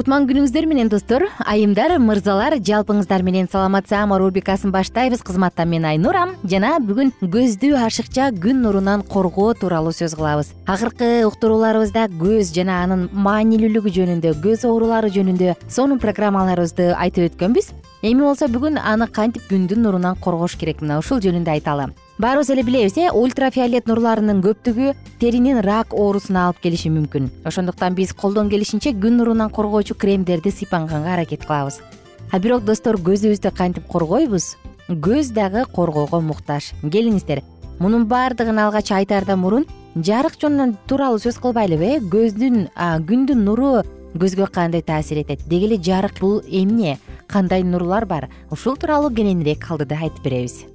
кутман күнүңүздөр менен достор айымдар мырзалар жалпыңыздар менен саламатсаама рубрикасын баштайбыз. Кызматта мен айнура жана бүгүн көздү ашыкча күн нурунан коргоо тууралуу сөз кылабыз. Акыркы уктурууларыбызда көз жана анын маанилүүлүгү жөнүндө көз оорулары жөнүндө сонун программаларыбызды айтып өткөнбүз. Эми болсо бүгүн аны кантип күндүн нурунан коргош керек? Мына ушул жөнүндө айталы баарыбыз эле билебиз э? Ультрафиолет нурларынын көптүгү теринин рак оорусуна алып келиши мүмкүн. Ошондуктан биз колдон келишинче күн нурунан коргоочу кремдерди сыйпаганга аракет кылабыз. А бирок достор көзүбүздү кантип коргойбуз? Көз дагы коргоого муктаж. Келиңиздер мунун баардыгын алгач айтаардан мурун жарык жөнү тууралуу сөз кылбайлыбы э? Көздүн күндүн нуру көзгө кандай таасир этет? Деги эле жарык бул эмне? Кандай нурлар бар? Ушул тууралуу кененирээк алдыда айтып беребиз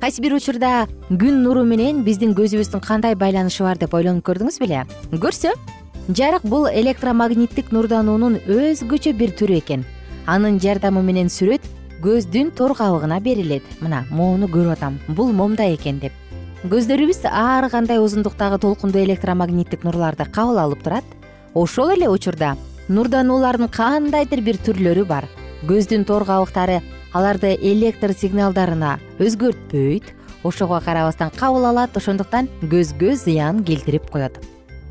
кайсы бир учурда күн нуру менен биздин көзүбүздүн кандай байланышы бар деп ойлонуп көрдүңүз беле? Көрсө жарык бул электромагниттик нурдануунун өзгөчө бир түрү экен. Анын жардамы менен сүрөт көздүн тор кабыгына берилет. Мына моуну көрүп атам. Бул момундай экен деп. Көздөрүбүз ар кандай узундуктагы толкундуу электромагниттик нурларды кабыл алып турат. Ошол эле учурда нурдануулардын кандайдыр бир түрлөрү бар. Көздүн тор кабыктары аларды электр сигналдарына өзгөртпөйт. Ошого карабастан кабыл алат ошондуктан көзгө зыян келтирип коет.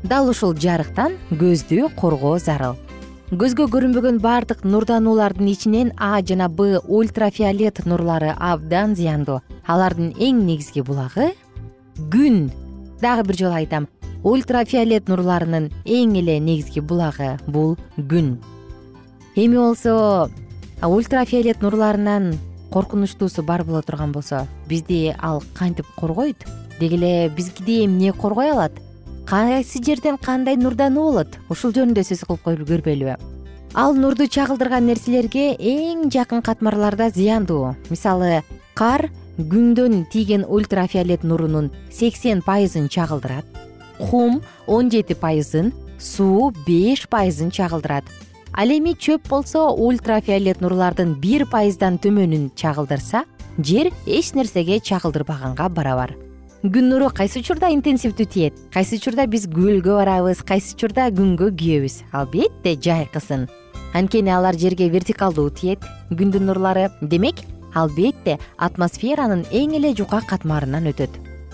Дал ушул жарыктан көздү коргоо зарыл. Көзгө көрүнбөгөн баардык нурдануулардын ичинен а жана б ультрафиолет нурлары абдан зыяндуу алардын эң негизги булагы күн. Дагы бир жолу айтам ультрафиолет нурларынын эң эле негизги булагы бул күн. Эми болсо ультрафиолет нурларынан коркунучтуусу бар боло турган болсо бизди ал кантип коргойт? Деги эле бизди эмне коргой алат? Кайсы жерден кандай нурдануу болот? Ушул жөнүндө сөз кылып көрбөйлүбү ал нурду чагылдырган нерселерге эң жакын катмарларда зыяндуу. Мисалы кар күндөн тийген ультрафиолет нурунун сексен пайызын чагылдырат. Кум он жети пайызын суу беш пайызын чагылдырат ал эми чөп болсо ультрафиолет нурлардын бир пайыздан төмөнүн чагылдырса жер эч нерсеге чагылдырбаганга барабар. Күн нуру кайсы учурда интенсивдүү тиет кайсы учурда биз көлгө барабыз кайсы учурда күнгө күйөбүз? Албетте жайкысын анткени алар жерге вертикалдуу тиет күндүн нурлары. Демек албетте атмосферанын эң эле жука катмарынан өтөт.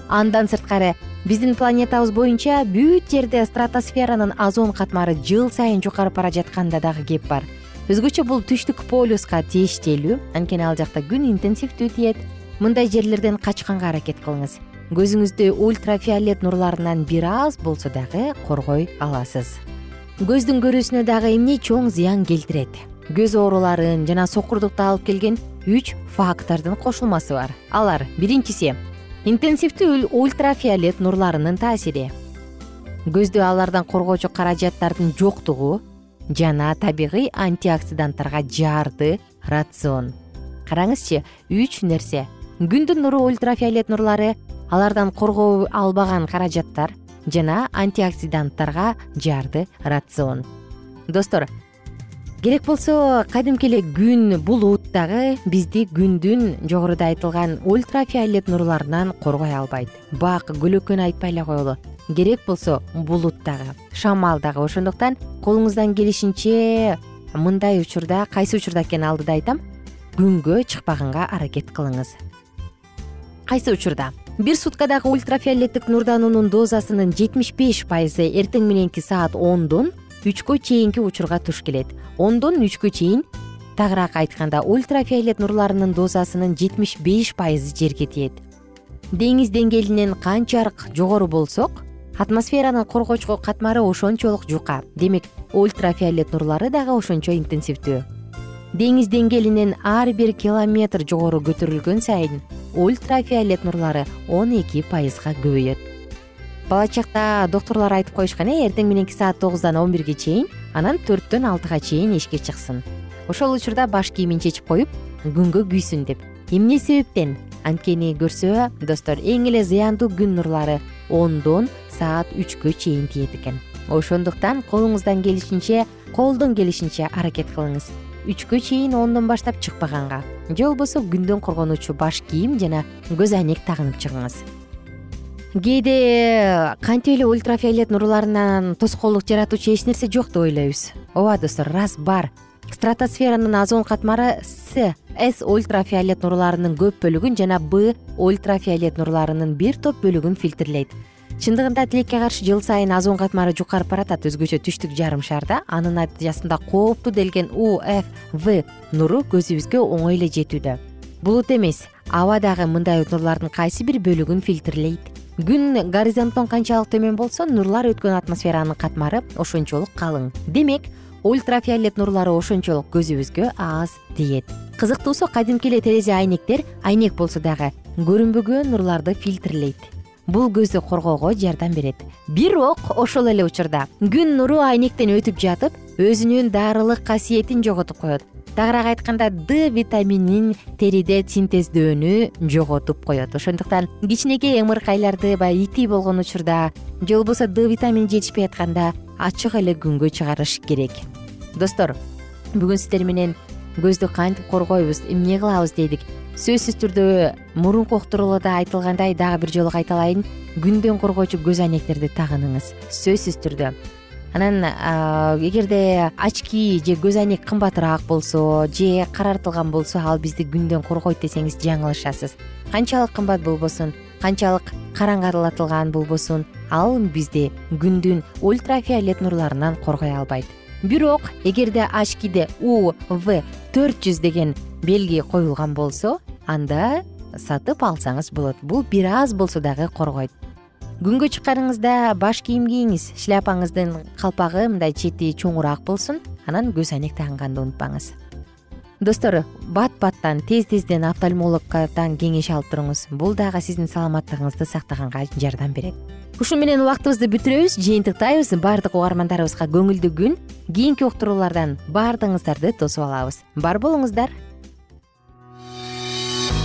Андан сырткары биздин планетабыз боюнча бүт жерде стратосферанын озон катмары жыл сайын жукарып бара жатканда дагы кеп бар. Өзгөчө бул түштүк полюска тиештелүү анткени ал жакта күн интенсивдүү тиет мындай жерлерден качканга аракет кылыңыз. Көзүңүздү ультрафиолет нурларынан бир аз болсо дагы коргой аласыз. Көздүн көрүүсүнө дагы эмне чоң зыян келтирет? Көз ооруларын жана сокурдукту алып келген үч фактордун кошулмасы бар. Алар биринчиси интенсивдүү ультрафиолет нурларынын таасири. Көздү алардан коргоочу каражаттардын жоктугу жана табигый антиоксиданттарга жаарды рацион. Караңызчы үч нерсе. Күндүн нуру ультрафиолет нурлары алардан коргоо албаган каражаттар жана антиоксиданттарга жаарды рацион. Достор керек болсо кадимки эле күн булут дагы бизди күндүн жогоруда айтылган ультрафиолет нурларынан коргой албайт. Бак көлөкөнү айтпай эле коелу. Керек болсо булут дагы шамал дагы. Ошондуктан колуңуздан келишинче мындай учурда кайсы учурда экенин алдыда айтам. Күнгө чыкпаганга аракет кылыңыз. Кайсы учурда? Бир суткадагы ультрафиолеттик нурдануунун дозасынын жетимиш беш пайызы эртең мененки саат ондон үчкө чейинки учурга туш келет. Ондон үчкө чейин тагыраак айтканда ультрафиолет нурларынын дозасынын жетимиш беш пайызы жерге тиет. Деңиз деңгээлинен канчалык жогору болсок атмосферанын коргоочу катмары ошончолук жука. Демек ультрафиолет нурлары дагы ошончо интенсивдүү. Деңиз деңгээлинен ар бир километр жогору көтөрүлгөн сайын ультрафиолет нурлары он эки пайызга көбөйөт. Бала чакта доктурлар айтып коюшкан э эртең мененки саат тогуздан он бирге чейин анан төрттөн алтыга чейин эшикке чыксын ошол учурда баш кийимин чечип коюп күнгө күйсүн деп. Эмне себептен? Анткени көрсө достор эң эле зыяндуу күн нурлары ондон саат үчкө чейин тиет экен. Ошондуктан колуңуздан келишинче колдон келишинче аракет кылыңыз. Үчкө чейин ондон баштап чыкпаганга. Же болбосо күндөн коргонуучу баш кийим жана көз айнек тагынып чыгыңыз. Кээде кантип эле ультрафиолет нурларынан тоскоолдук жаратуучу эч нерсе жок деп ойлойбуз? Ооба достор рас бар стратосферанын озон катмары с с ультрафиолет нурларынын көп бөлүгүн жана б ультрафиолет нурларынын бир топ бөлүгүн фильтрлейт. Чындыгында тилекке каршы жыл сайын озон катмары жукарып баратат өзгөчө түштүк жарым шарда анын натыйжасында кооптуу делген у ф в нуру көзүбүзгө оңой эле жетүүдө. Булут эмес аба дагы мындай нурлардын кайсы бир бөлүгүн фильтрлейт? Күн горизонттон канчалык төмөн болсо нурлар өткөн атмосферанын катмары ошончолук калың. Демек ультрафиолет нурлары ошончолук көзүбүзгө аз тиет кызыктуусу кадимки эле терезе айнектер айнек болсо дагы көрүнбөгөн нурларды фильтрлейт. Бул көздү коргоого жардам берет. Бирок ошол эле учурда. Күн нуру айнектен өтүп жатып өзүнүн дарылык касиетин жоготуп коет тагыраак айтканда д витаминин териде синтездөөнү жоготуп коет. Ошондуктан кичинекей ымыркайларды баягы ити болгон учурда же болбосо д витамини жетишпей атканда ачык эле күнгө чыгарыш керек. Достор бүгүн сиздер менен көздү кантип коргойбуз эмне кылабыз дедик сөзсүз түрдө мурунку уктурууларда айтылгандай дагы бир жолу кайталайын. Күндөн коргоочу көз айнектерди тагыныңыз. Сөзсүз түрдө анан эгерде очки же көз айнек кымбатыраак болсо же карартылган болсо ал бизди күндөн коргойт десеңиз жаңылышасыз. Канчалык кымбат болбосун канчалык караңгылатылган болбосун ал бизди күндүн ультрафиолет нурларынан коргой албайт. Бирок эгерде очкиде у в төрт жүз деген белги коюлган болсо анда сатып алсаңыз болот. Бул бир аз болсо дагы коргойт күнгө чыкканыңызда баш кийим кийиңиз шляпаңыздын калпагы мындай чети чоңураак болсун. Анан көз айнек тагынганды унутпаңыз. Достор бат баттан тез тезден офтальмологдон кеңеш алып туруңуз. Бул дагы сиздин саламаттыгыңызды сактаганга жардам берет. Ушу менен убактыбызды бүтүрөбүз жыйынтыктайбыз. Баардык угармандарыбызга көңүлдүү күн кийинки уктуруулардан баардыгыңыздарды тосуп алабыз. Бар болуңуздар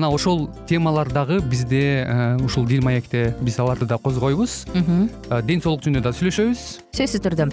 мына ошол темалар дагы бизде ушул дил маекте биз аларды да козгойбуз. Ден соолук жөнүндө да сүйлөшөбүз. Сөзсүз түрдө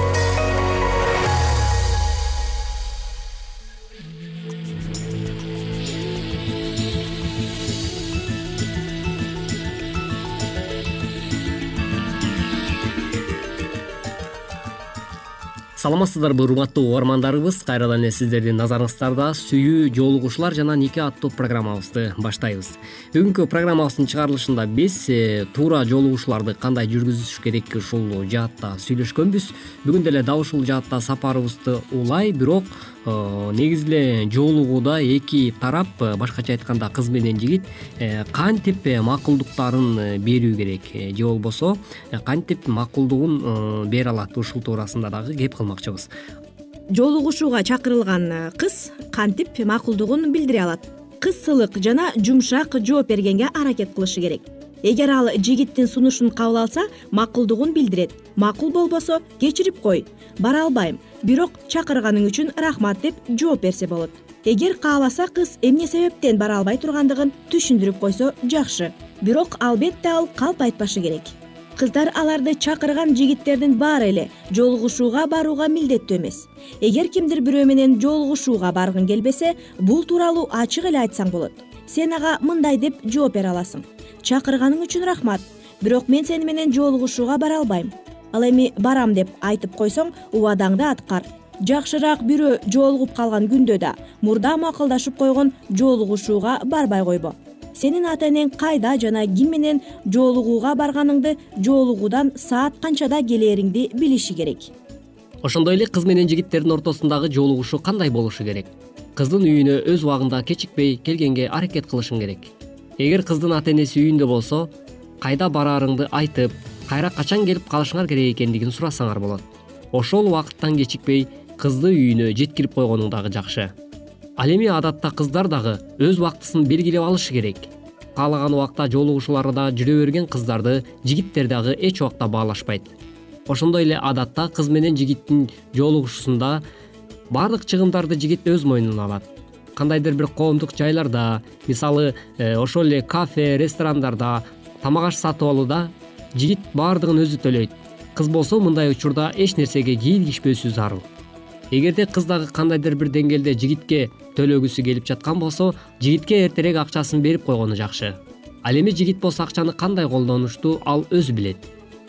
саламатсыздарбы урматтуу угармандарыбыз. Кайрадан эле сиздердин назарыңыздарда сүйүү жолугушуулар жана нике аттуу программабызды баштайбыз. Бүгүнкү программабыздын чыгарылышында биз э, туура жолугушууларды кандай жүргүзүш керек ушул жаатта сүйлөшкөнбүз. Бүгүн деле дал ушул жаатта сапарыбызды улай бирок Э, негизи эле жолугууда эки тарап э, башкача айтканда кыз менен жигит кантип макулдуктарын берүү керек? Же болбосо кантип макулдугун бере алат ушул туурасында дагы кеп кылмакчыбыз жолугушууга чакырылган кыз кантип макулдугун билдире алат. Кыз сылык жана жумшак жооп бергенге аракет кылышы керек. Эгер ал жигиттин сунушун кабыл алса макулдугун билдирет. Макул болбосо кечирип кой. Бара албайм бирок чакырганың үчүн рахмат деп жооп берсе болот. Эгер кааласа кыз эмне себептен бара албай тургандыгын түшүндүрүп койсо жакшы. Бирок албетте ал калп айтпашы керек кыздар аларды чакырган жигиттердин баары эле жолугушууга барууга милдеттүү эмес. Эгер кимдир бирөө менен жолугушууга баргың келбесе бул тууралуу ачык эле айтсаң болот. Сен ага мындай деп жооп бере аласың. Чакырганың үчүн рахмат. Бирок мен сени менен жолугушууга бара албайм. Ал эми барам деп айтып койсоң убадаңды аткар. Жакшыраак бирөө жолугуп калган күндө да мурда макулдашып койгон жолугушууга барбай койбо сенин ата энең кайда жана ким менен жолугууга барганыңды жолугуудан саат канчада келээриңди билиши керек. Ошондой эле кыз менен жигиттердин ортосундагы жолугушуу кандай болушу керек? Кыздын үйүнө өз убагында кечикпей келгенге аракет кылышың керек. Эгер кыздын ата энеси үйүндө болсо кайда бараарыңды айтып кайра качан келип калышыңар керек экендигин сурасаңар болот. Ошол убакыттан кечикпей кызды үйүнө жеткирип койгонуң дагы жакшы ал эми адатта кыздар дагы өз убактысын белгилеп алышы керек. Каалаган убакта жолугушууларда жүрө берген кыздарды жигиттер дагы эч убакта баалашпайт. Ошондой эле адатта кыз менен жигиттин жолугушуусунда баардык чыгымдарды жигит өз мойнуна алат. Кандайдыр бир коомдук жайларда мисалы э, ошол эле кафе ресторандарда тамак аш сатып алууда жигит баардыгын өзү төлөйт. Кыз болсо мындай учурда эч нерсеге кийлигишпөсү зарыл эгерде кыз дагы кандайдыр бир деңгээлде жигитке төлөгүсү келип жаткан болсо жигитке эртерээк акчасын берип койгону жакшы. Ал эми жигит болсо акчаны кандай колдонушту ал өзү билет.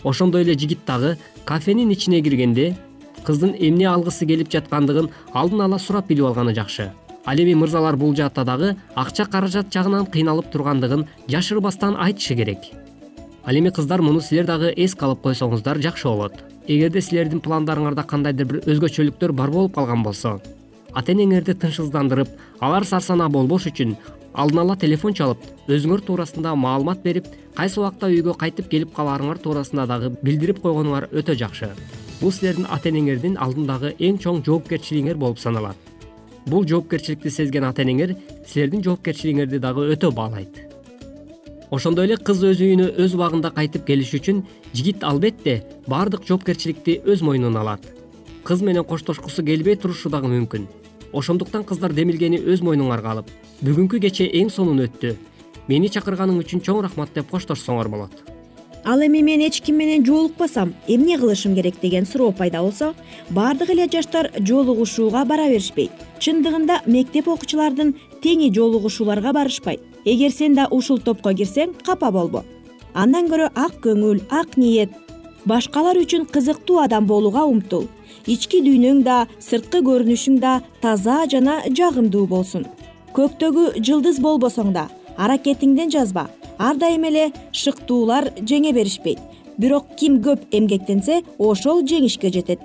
Ошондой эле жигит дагы кафенин ичине киргенде кыздын эмне алгысы келип жаткандыгын алдын ала сурап билип алганы жакшы. Ал эми мырзалар бул жаатта дагы акча каражат жагынан кыйналып тургандыгын жашырбастан айтышы керек. Ал эми кыздар муну силер дагы эске алып койсоңуздар жакшы болот эгерде силердин пландарыңарда кандайдыр бир өзгөчөлүктөр бар болуп калган болсо ата энеңерди тынчсыздандырып алар сарсанаа болбош үчүн алдын ала телефон чалып өзүңөр туурасында маалымат берип кайсы убакта үйгө кайтып келип калаарыңар туурасында дагы билдирип койгонуңар өтө жакшы. Бул силердин ата энеңердин алдындагы эң чоң жоопкерчилигиңер болуп саналат. Бул жоопкерчиликти сезген ата энеңер силердин жоопкерчилигиңерди дагы өтө баалайт ошондой эле кыз өз үйүнө өз убагында кайтып келиш үчүн жигит албетте баардык жоопкерчиликти өз мойнуна алат. Кыз менен коштошкусу келбей турушу дагы мүмкүн. Ошондуктан кыздар демилгени өз мойнуңарга алып бүгүнкү кече эң сонун өттү. Мени чакырганың үчүн чоң рахмат деп коштошсоңор болот. Ал эми мен эч ким менен жолукпасам эмне кылышым керек деген суроо пайда болсо баардык эле жаштар жолугушууга бара беришпейт. Чындыгында мектеп окуучулардын теңи жолугушууларга барышпайт эгер сен да ушул топко кирсең капа болбо. Андан көрө ак көңүл ак ниет. Башкалар үчүн кызыктуу адам болууга умтул. Ички дүйнөң да сырткы көрүнүшүң да таза жана жагымдуу болсун. Көктөгү жылдыз болбосоң да аракетиңден жазба. Ар дайым эле шыктуулар жеңе беришпейт. Бирок ким көп эмгектенсе ошол жеңишке жетет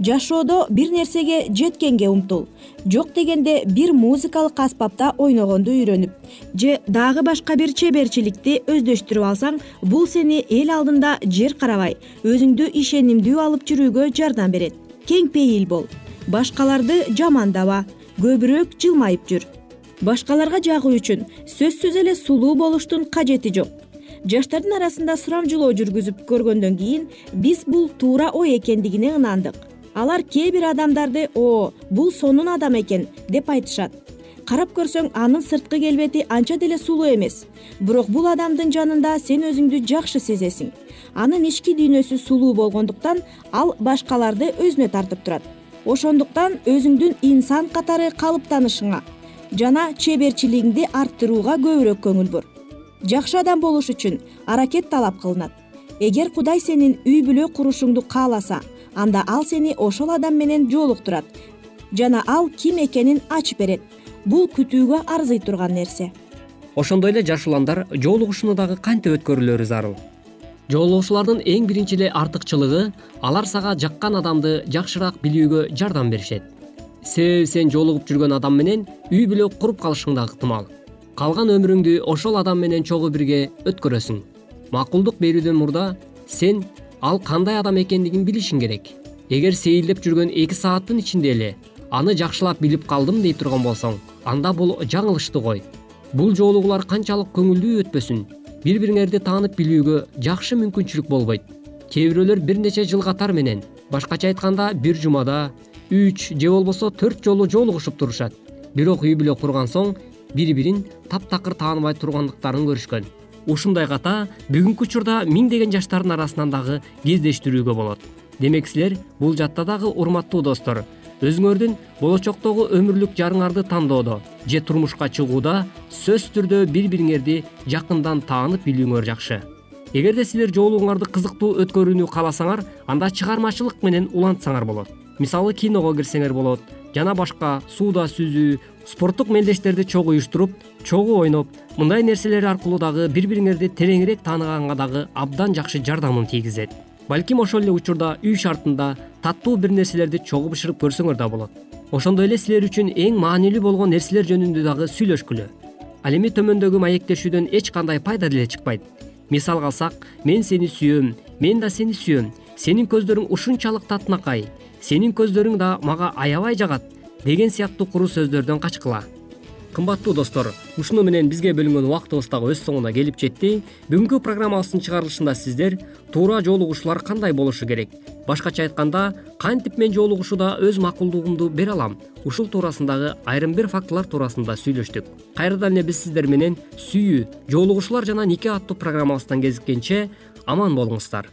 жашоодо бир нерсеге жеткенге умтул. Жок дегенде бир музыкалык аспапта ойногонду үйрөнүп. Же дагы башка бир чеберчиликти өздөштүрүп алсаң бул сени эл алдында жер карабай өзүңдү ишенимдүү алып жүрүүгө жардам берет. Кең пейил бол. Башкаларды жамандаба көбүрөөк жылмайып жүр. Башкаларга жагуу үчүн сөзсүз эле сулуу болуштун кажети жок. Жаштардын арасында сурамжылоо жүргүзүп көргөндөн кийин биз бул туура ой экендигине ынандык алар кээ бир адамдарды о бул сонун адам экен деп айтышат. Карап көрсөң анын сырткы келбети анча деле сулуу эмес. Бирок бул адамдын жанында сен өзүңдү жакшы сезесиң. Анын ички дүйнөсү сулуу болгондуктан ал башкаларды өзүнө тартып турат. Ошондуктан өзүңдүн инсан катары калыптанышыңа жана чеберчилигиңди арттырууга көбүрөөк көңүл бур. Жакшы адам болуш үчүн аракет талап кылынат. Эгер кудай сенин үй бүлө курушуңду кааласа анда ал сени ошол адам менен жолуктурат. Жана ал ким экенин ачып берет. Бул күтүүгө арзый турган нерсе. Ошондой эле жаш уландар жолугушууну дагы кантип өткөрүлөрү зарыл? Жолугушуулардын эң биринчи эле артыкчылыгы алар сага жаккан адамды жакшыраак билүүгө жардам беришет. Себеби сен жолугуп жүргөн адам менен үй бүлө куруп калышың да ыктымал калган өмүрүңдү ошол адам менен чогуу бирге өткөрөсүң. Макулдук берүүдөн мурда сен ал кандай адам экендигин билишиң керек. Эгер сейилдеп жүргөн эки сааттын ичинде эле аны жакшылап билип калдым дей турган болсоң анда бул жаңылыштуу гой бул жолугуулар канчалык көңүлдүү өтпөсүн. Бири бириңерди таанып билүүгө жакшы мүмкүнчүлүк болбойт. Кээ бирөөлөр бир нече жыл катар менен башкача айтканда бир жумада үч же болбосо төрт жолу жолугушуп турушат. Бирок үй бүлө курган соң бири бирин таптакыр тааныбай тургандыктарын көрүшкөн ушундай ката бүгүнкү учурда миңдеген жаштардын арасынан дагы кездештирүүгө болот. Демек силер бул жаатта дагы урматтуу достор. Өзүңөрдүн болочоктогу өмүрлүк жарыңарды тандоодо же турмушка чыгууда сөзсүз түрдө бири бириңерди жакындан таанып билүүңөр жакшы. Эгерде силер жолугуңарды кызыктуу өткөрүүнү кааласаңар анда чыгармачылык менен улантсаңар болот. Мисалы киного кирсеңер болот жана башка сууда сүзүү спорттук мелдештерди чогуу уюштуруп чогуу ойноп мындай нерселер аркылуу дагы бири бириңерди тереңирээк тааныганга дагы абдан жакшы жардамын тийгизет. Балким ошол эле учурда үй шартында таттуу бир нерселерди чогуу бышырып көрсөңөр да болот. Ошондой эле силер үчүн эң маанилүү болгон нерселер жөнүндө дагы сүйлөшкүлө. Ал эми төмөндөгү маектешүүдөн эч кандай пайда деле чыкпайт. Мисалга алсак мен сени сүйөм мен да сени сүйөм сенин көздөрүң ушунчалык татынакай сенин көздөрүң да мага аябай жагат деген сыяктуу куру сөздөрдөн качкыла кымбаттуу достор ушуну менен бизге бөлүнгөн убактыбыз дагы өз соңуна келип жетти. Бүгүнкү программабыздын чыгарылышында сиздер туура жолугушуулар кандай болушу керек? Башкача айтканда кантип мен жолугушууда өз макулдугумду бере алам. Ушул туурасындагы айрым бир фактылар туурасында сүйлөштүк. Кайрадан эле биз сиздер менен сүйүү жолугушуулар жана нике аттуу программабыздан кезиккенче аман болуңуздар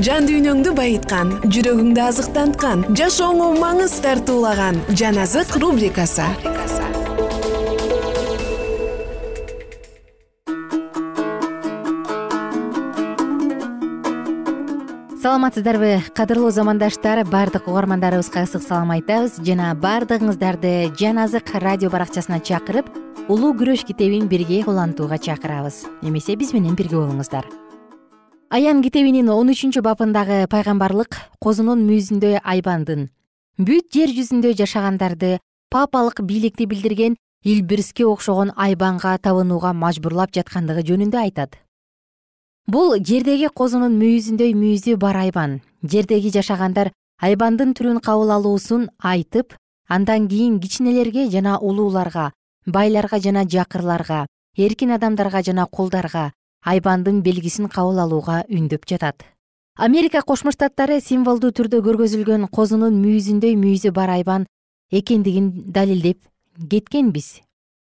жан дүйнөңдү байыткан жүрөгүңдү азыктанткан жашооңо маңыз тартуулаган жан азык рубрикасы. Саламатсыздарбы кадырлуу замандаштар баардык угармандарыбызга ысык салам айтабыз. Жана баардыгыңыздарды жан азык радио баракчасына чакырып улуу күрөш китебин бирге улантууга чакырабыз. Эмесе биз менен бирге болуңуздар аян китебинин он үчүнчү бабындагы пайгамбарлык козунун мүйүзүндөй айбандын. Бүт жер жүзүндө жашагандарды папалык бийликти билдирген илбирске окшогон айбанга табынууга мажбурлап жаткандыгы жөнүндө айтат. Бул жердеги козунун мүйүзүндөй мүйүзү бар айбан. Жердеги жашагандар айбандын түрүн кабыл алуусун айтып андан кийин кичинелерге жана улууларга байларга жана жакырларга эркин адамдарга жана кулдарга айбандын белгисин кабыл алууга үндөп жатат. Америка кошмо штаттары символдуу түрдө көргөзүлгөн козунун мүйүзүндөй мүйүзү бар айбан экендигин далилдеп кеткенбиз.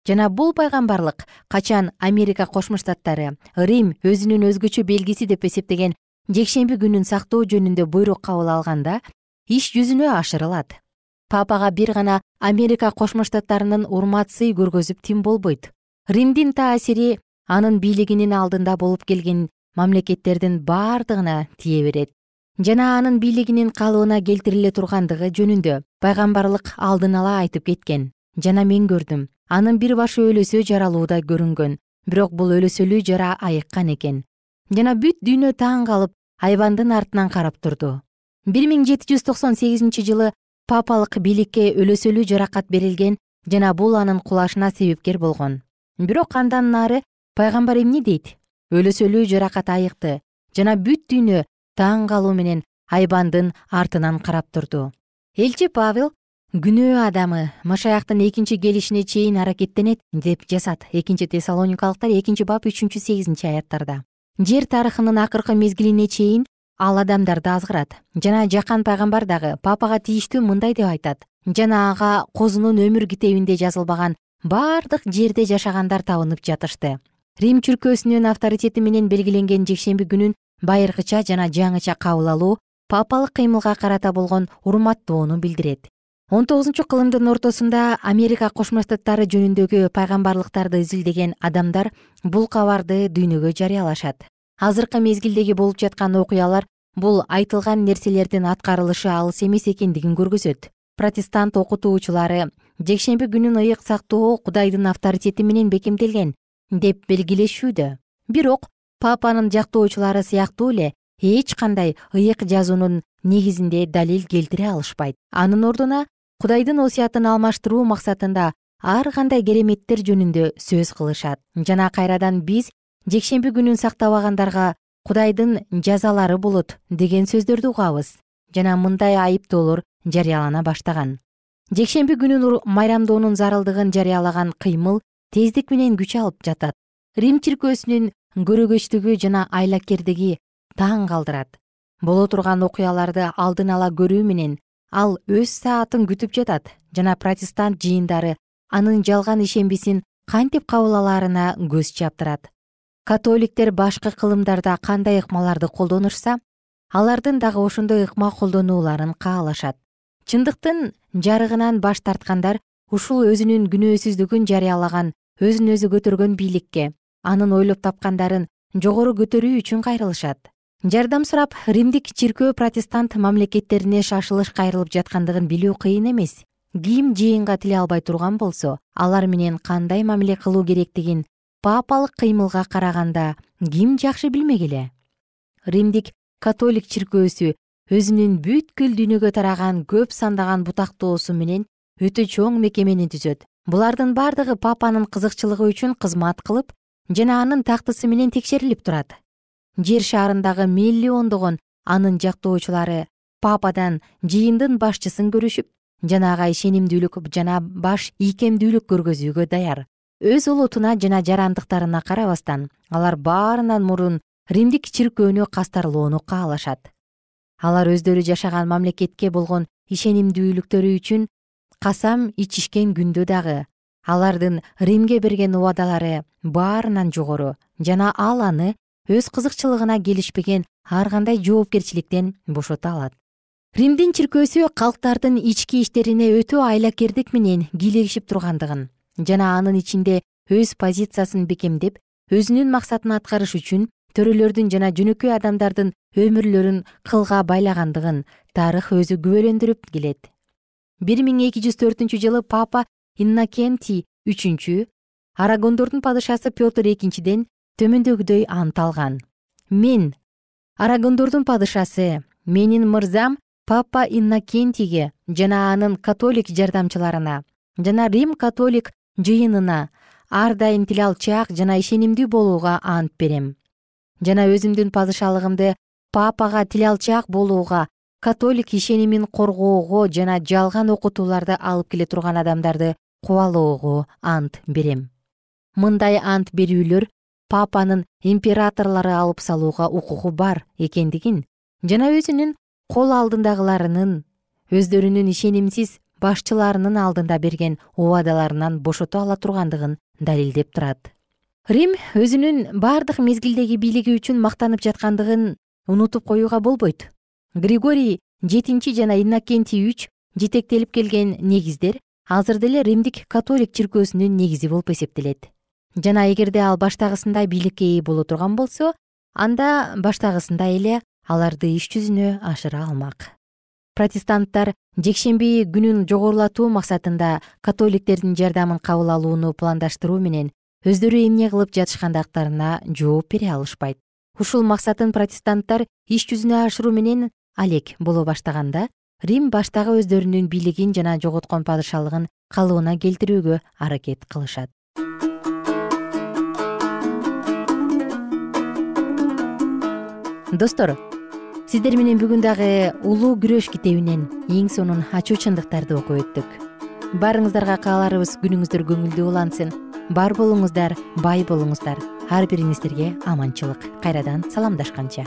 Жана бул пайгамбарлык качан америка кошмо штаттары рим өзүнүн өзгөчө белгиси деп эсептеген жекшемби күнүн сактоо жөнүндө буйрук кабыл алганда иш жүзүнө ашырылат. Папага бир гана америка кошмо штаттарынын урмат сый көргөзүп тим болбойт. Римдин таасири анын бийлигинин алдында болуп келген мамлекеттердин баардыгына тие берет. Жана анын бийлигинин калыбына келтириле тургандыгы жөнүндө пайгамбарлык алдын ала айтып кеткен. Жана мен көрдүм анын бир башы өлөсө жаралууда көрүнгөн бирок бул өлөсөлүү жара айыккан экен. Жана бүт дүйнө таң калып айбандын артынан карап турду. Бир миң жети жүз токсон сегизинчи жылы папалык бийликке өлөсөлүү жаракат берилген жана бул анын кулашына себепкер болгон. Бирок андан нары пайгамбар эмне дейт? Өлөсөлүү жаракат айыкты жана бүт дүйнө таң калуу менен айбандын артынан карап турду. Элчи павел күнөө адамы машаяктын экинчи келишине чейин аракеттенет деп жазат экинчи тессалоникалыктар экинчи бап үчүнчү сегизинчи аяттарда. Жер тарыхынын акыркы мезгилине чейин ал адамдарды азгырат жана жакан пайгамбар дагы папага тийиштүү мындай деп айтат. Жана ага козунун өмүр китебинде жазылбаган бардык жерде жашагандар табынып жатышты рим чүркөөсүнүн авторитети менен белгиленген жекшемби күнүн байыркыча жана жаңыча кабыл алуу папалык кыймылга карата болгон урматтоону билдирет. Он тогузунчу кылымдын ортосунда америка кошмо штаттары жөнүндөгү пайгамбарлыктарды изилдеген адамдар бул кабарды дүйнөгө жарыялашат. Азыркы мезгилдеги болуп жаткан окуялар бул айтылган нерселердин аткарылышы алыс эмес экендигин көргөзөт. Протестант окутуучулары жекшемби күнүн ыйык сактоо кудайдын авторитети менен бекемделген деп белгилешүүдө. Бирок папанын жактоочулары сыяктуу эле эч кандай ыйык жазуунун негизинде далил келтире алышпайт. Анын ордуна кудайдын осуятын алмаштыруу максатында ар кандай кереметтер жөнүндө сөз кылышат. Жана кайрадан биз жекшемби күнүн сактабагандарга кудайдын жазалары болот деген сөздөрдү угабыз. Жана мындай айыптоолор жарыялана баштаган. Жекшемби күнүн майрамдоонун зарылдыгын жарыялаган кыймыл тездик менен күч алып жатат. Рим чиркөөсүнүн көрөгөчтүгү жана айлакердиги таң калтырат боло турган окуяларды алдын ала көрүү менен ал өз саатын күтүп жатат жана протестант жыйындары анын жалган ишембисин кантип кабыл алаарына көз чаптырат. Католиктер башкы кылымдарда кандай ыкмаларды колдонушса алардын дагы ошондой ыкма колдонууларын каалашат. Чындыктын жарыгынан баш тарткандар ушул өзүнүн күнөөсүздүгүн жарыялаган өзүн өзү көтөргөн бийликке анын ойлоп тапкандарын жогору көтөрүү үчүн кайрылышат. Жардам сурап римдик чиркөө протестант мамлекеттерине шашылыш кайрылып жаткандыгын билүү кыйын эмес. Ким жыйынга кире албай турган болсо алар менен кандай мамиле кылуу керектигин папалык кыймылга караганда ким жакшы билмек эле? Римдик католик чиркөөсү өзүнүн бүткүл дүйнөгө тараган көп сандаган бутактоосу менен өтө чоң мекемени түзөт булардын бардыгы папанын кызыкчылыгы үчүн кызмат кылып жана анын тактысы менен текшерилип турат. Жер шаарындагы миллиондогон анын жактоочулары пападан жыйындын башчысын көрүшүп жана ага ишенимдүүлүк жана баш ийкемдүүлүк көргөзүүгө даяр. Өз улутуна жана жарандыктарына карабастан алар баарынан мурун римдик чиркөөнү кастарлоону каалашат. Алар өздөрү жашаган мамлекетке болгон ишенимдүүлүктөрү үчүн касам ичишкен күндө дагы. Алардын римге берген убадалары баарынан жогору жана ал аны өз кызыкчылыгына келишпеген ар кандай жоопкерчиликтен бошото алат. Римдин чиркөөсү калктардын ички иштерине өтө айлакердик менен кийлигишип тургандыгын жана анын ичинде өз позициясын бекемдеп өзүнүн максатын аткарыш үчүн төрөлөрдүн жана жөнөкөй адамдардын өмүрлөрүн кылга байлагандыгын тарых өзү күбөлөндүрүп келет бир миң эки жүз төртүнчү жылы папа иннокентий үчүнчү арагондордун падышасы петр экинчиден төмөндөгүдөй ант алган. Мен арагондордун падышасы менин мырзам папа иннокентийге жана анын католик жардамчыларына жана рим католик жыйынына ар дайым тилалчаак жана ишенимдүү болууга ант берем. Жана өзүмдүн падышалыгымды папага тилалчаак болууга католик ишенимин коргоого жана жалган окутууларды алып келе турган адамдарды кубалоого ант берем. Мындай ант берүүлөр папанын императорлору алып салууга укугу бар экендигин жана өзүнүн кол алдындагыларынын өздөрүнүн ишенимсиз башчыларынын алдында берген убадаларынан бошото ала тургандыгын далилдеп турат. Рим өзүнүн бардык мезгилдеги бийлиги үчүн мактанып жаткандыгын унутуп коюуга болбойт григорий жетинчи жана иннокентий үч жетектелип келген негиздер азыр деле римдик католик чиркөөсүнүн негизи болуп эсептелет. Жана эгерде ал баштагысындай бийликке ээ боло турган болсо анда баштагысындай эле аларды иш жүзүнө ашыра алмак. Протестанттар жекшемби күнүн жогорулатуу максатында католиктердин жардамын кабыл алууну пландаштыруу менен өздөрү эмне кылып жатышкандыктарына жооп бере алышпайт. Ушул максатын протестанттар иш жүзүнө ашыруу менен алек боло баштаганда рим баштагы өздөрүнүн бийлигин жана жоготкон падышалыгын калыбына келтирүүгө аракет кылышат. Достор сиздер менен бүгүн дагы улуу күрөш китебинен эң сонун ачуу чындыктарды окуп өттүк. Баарыңыздарга кааларыбыз күнүңүздөр көңүлдүү улансын. Бар болуңуздар бай болуңуздар. Ар бириңиздерге аманчылык. Кайрадан саламдашканча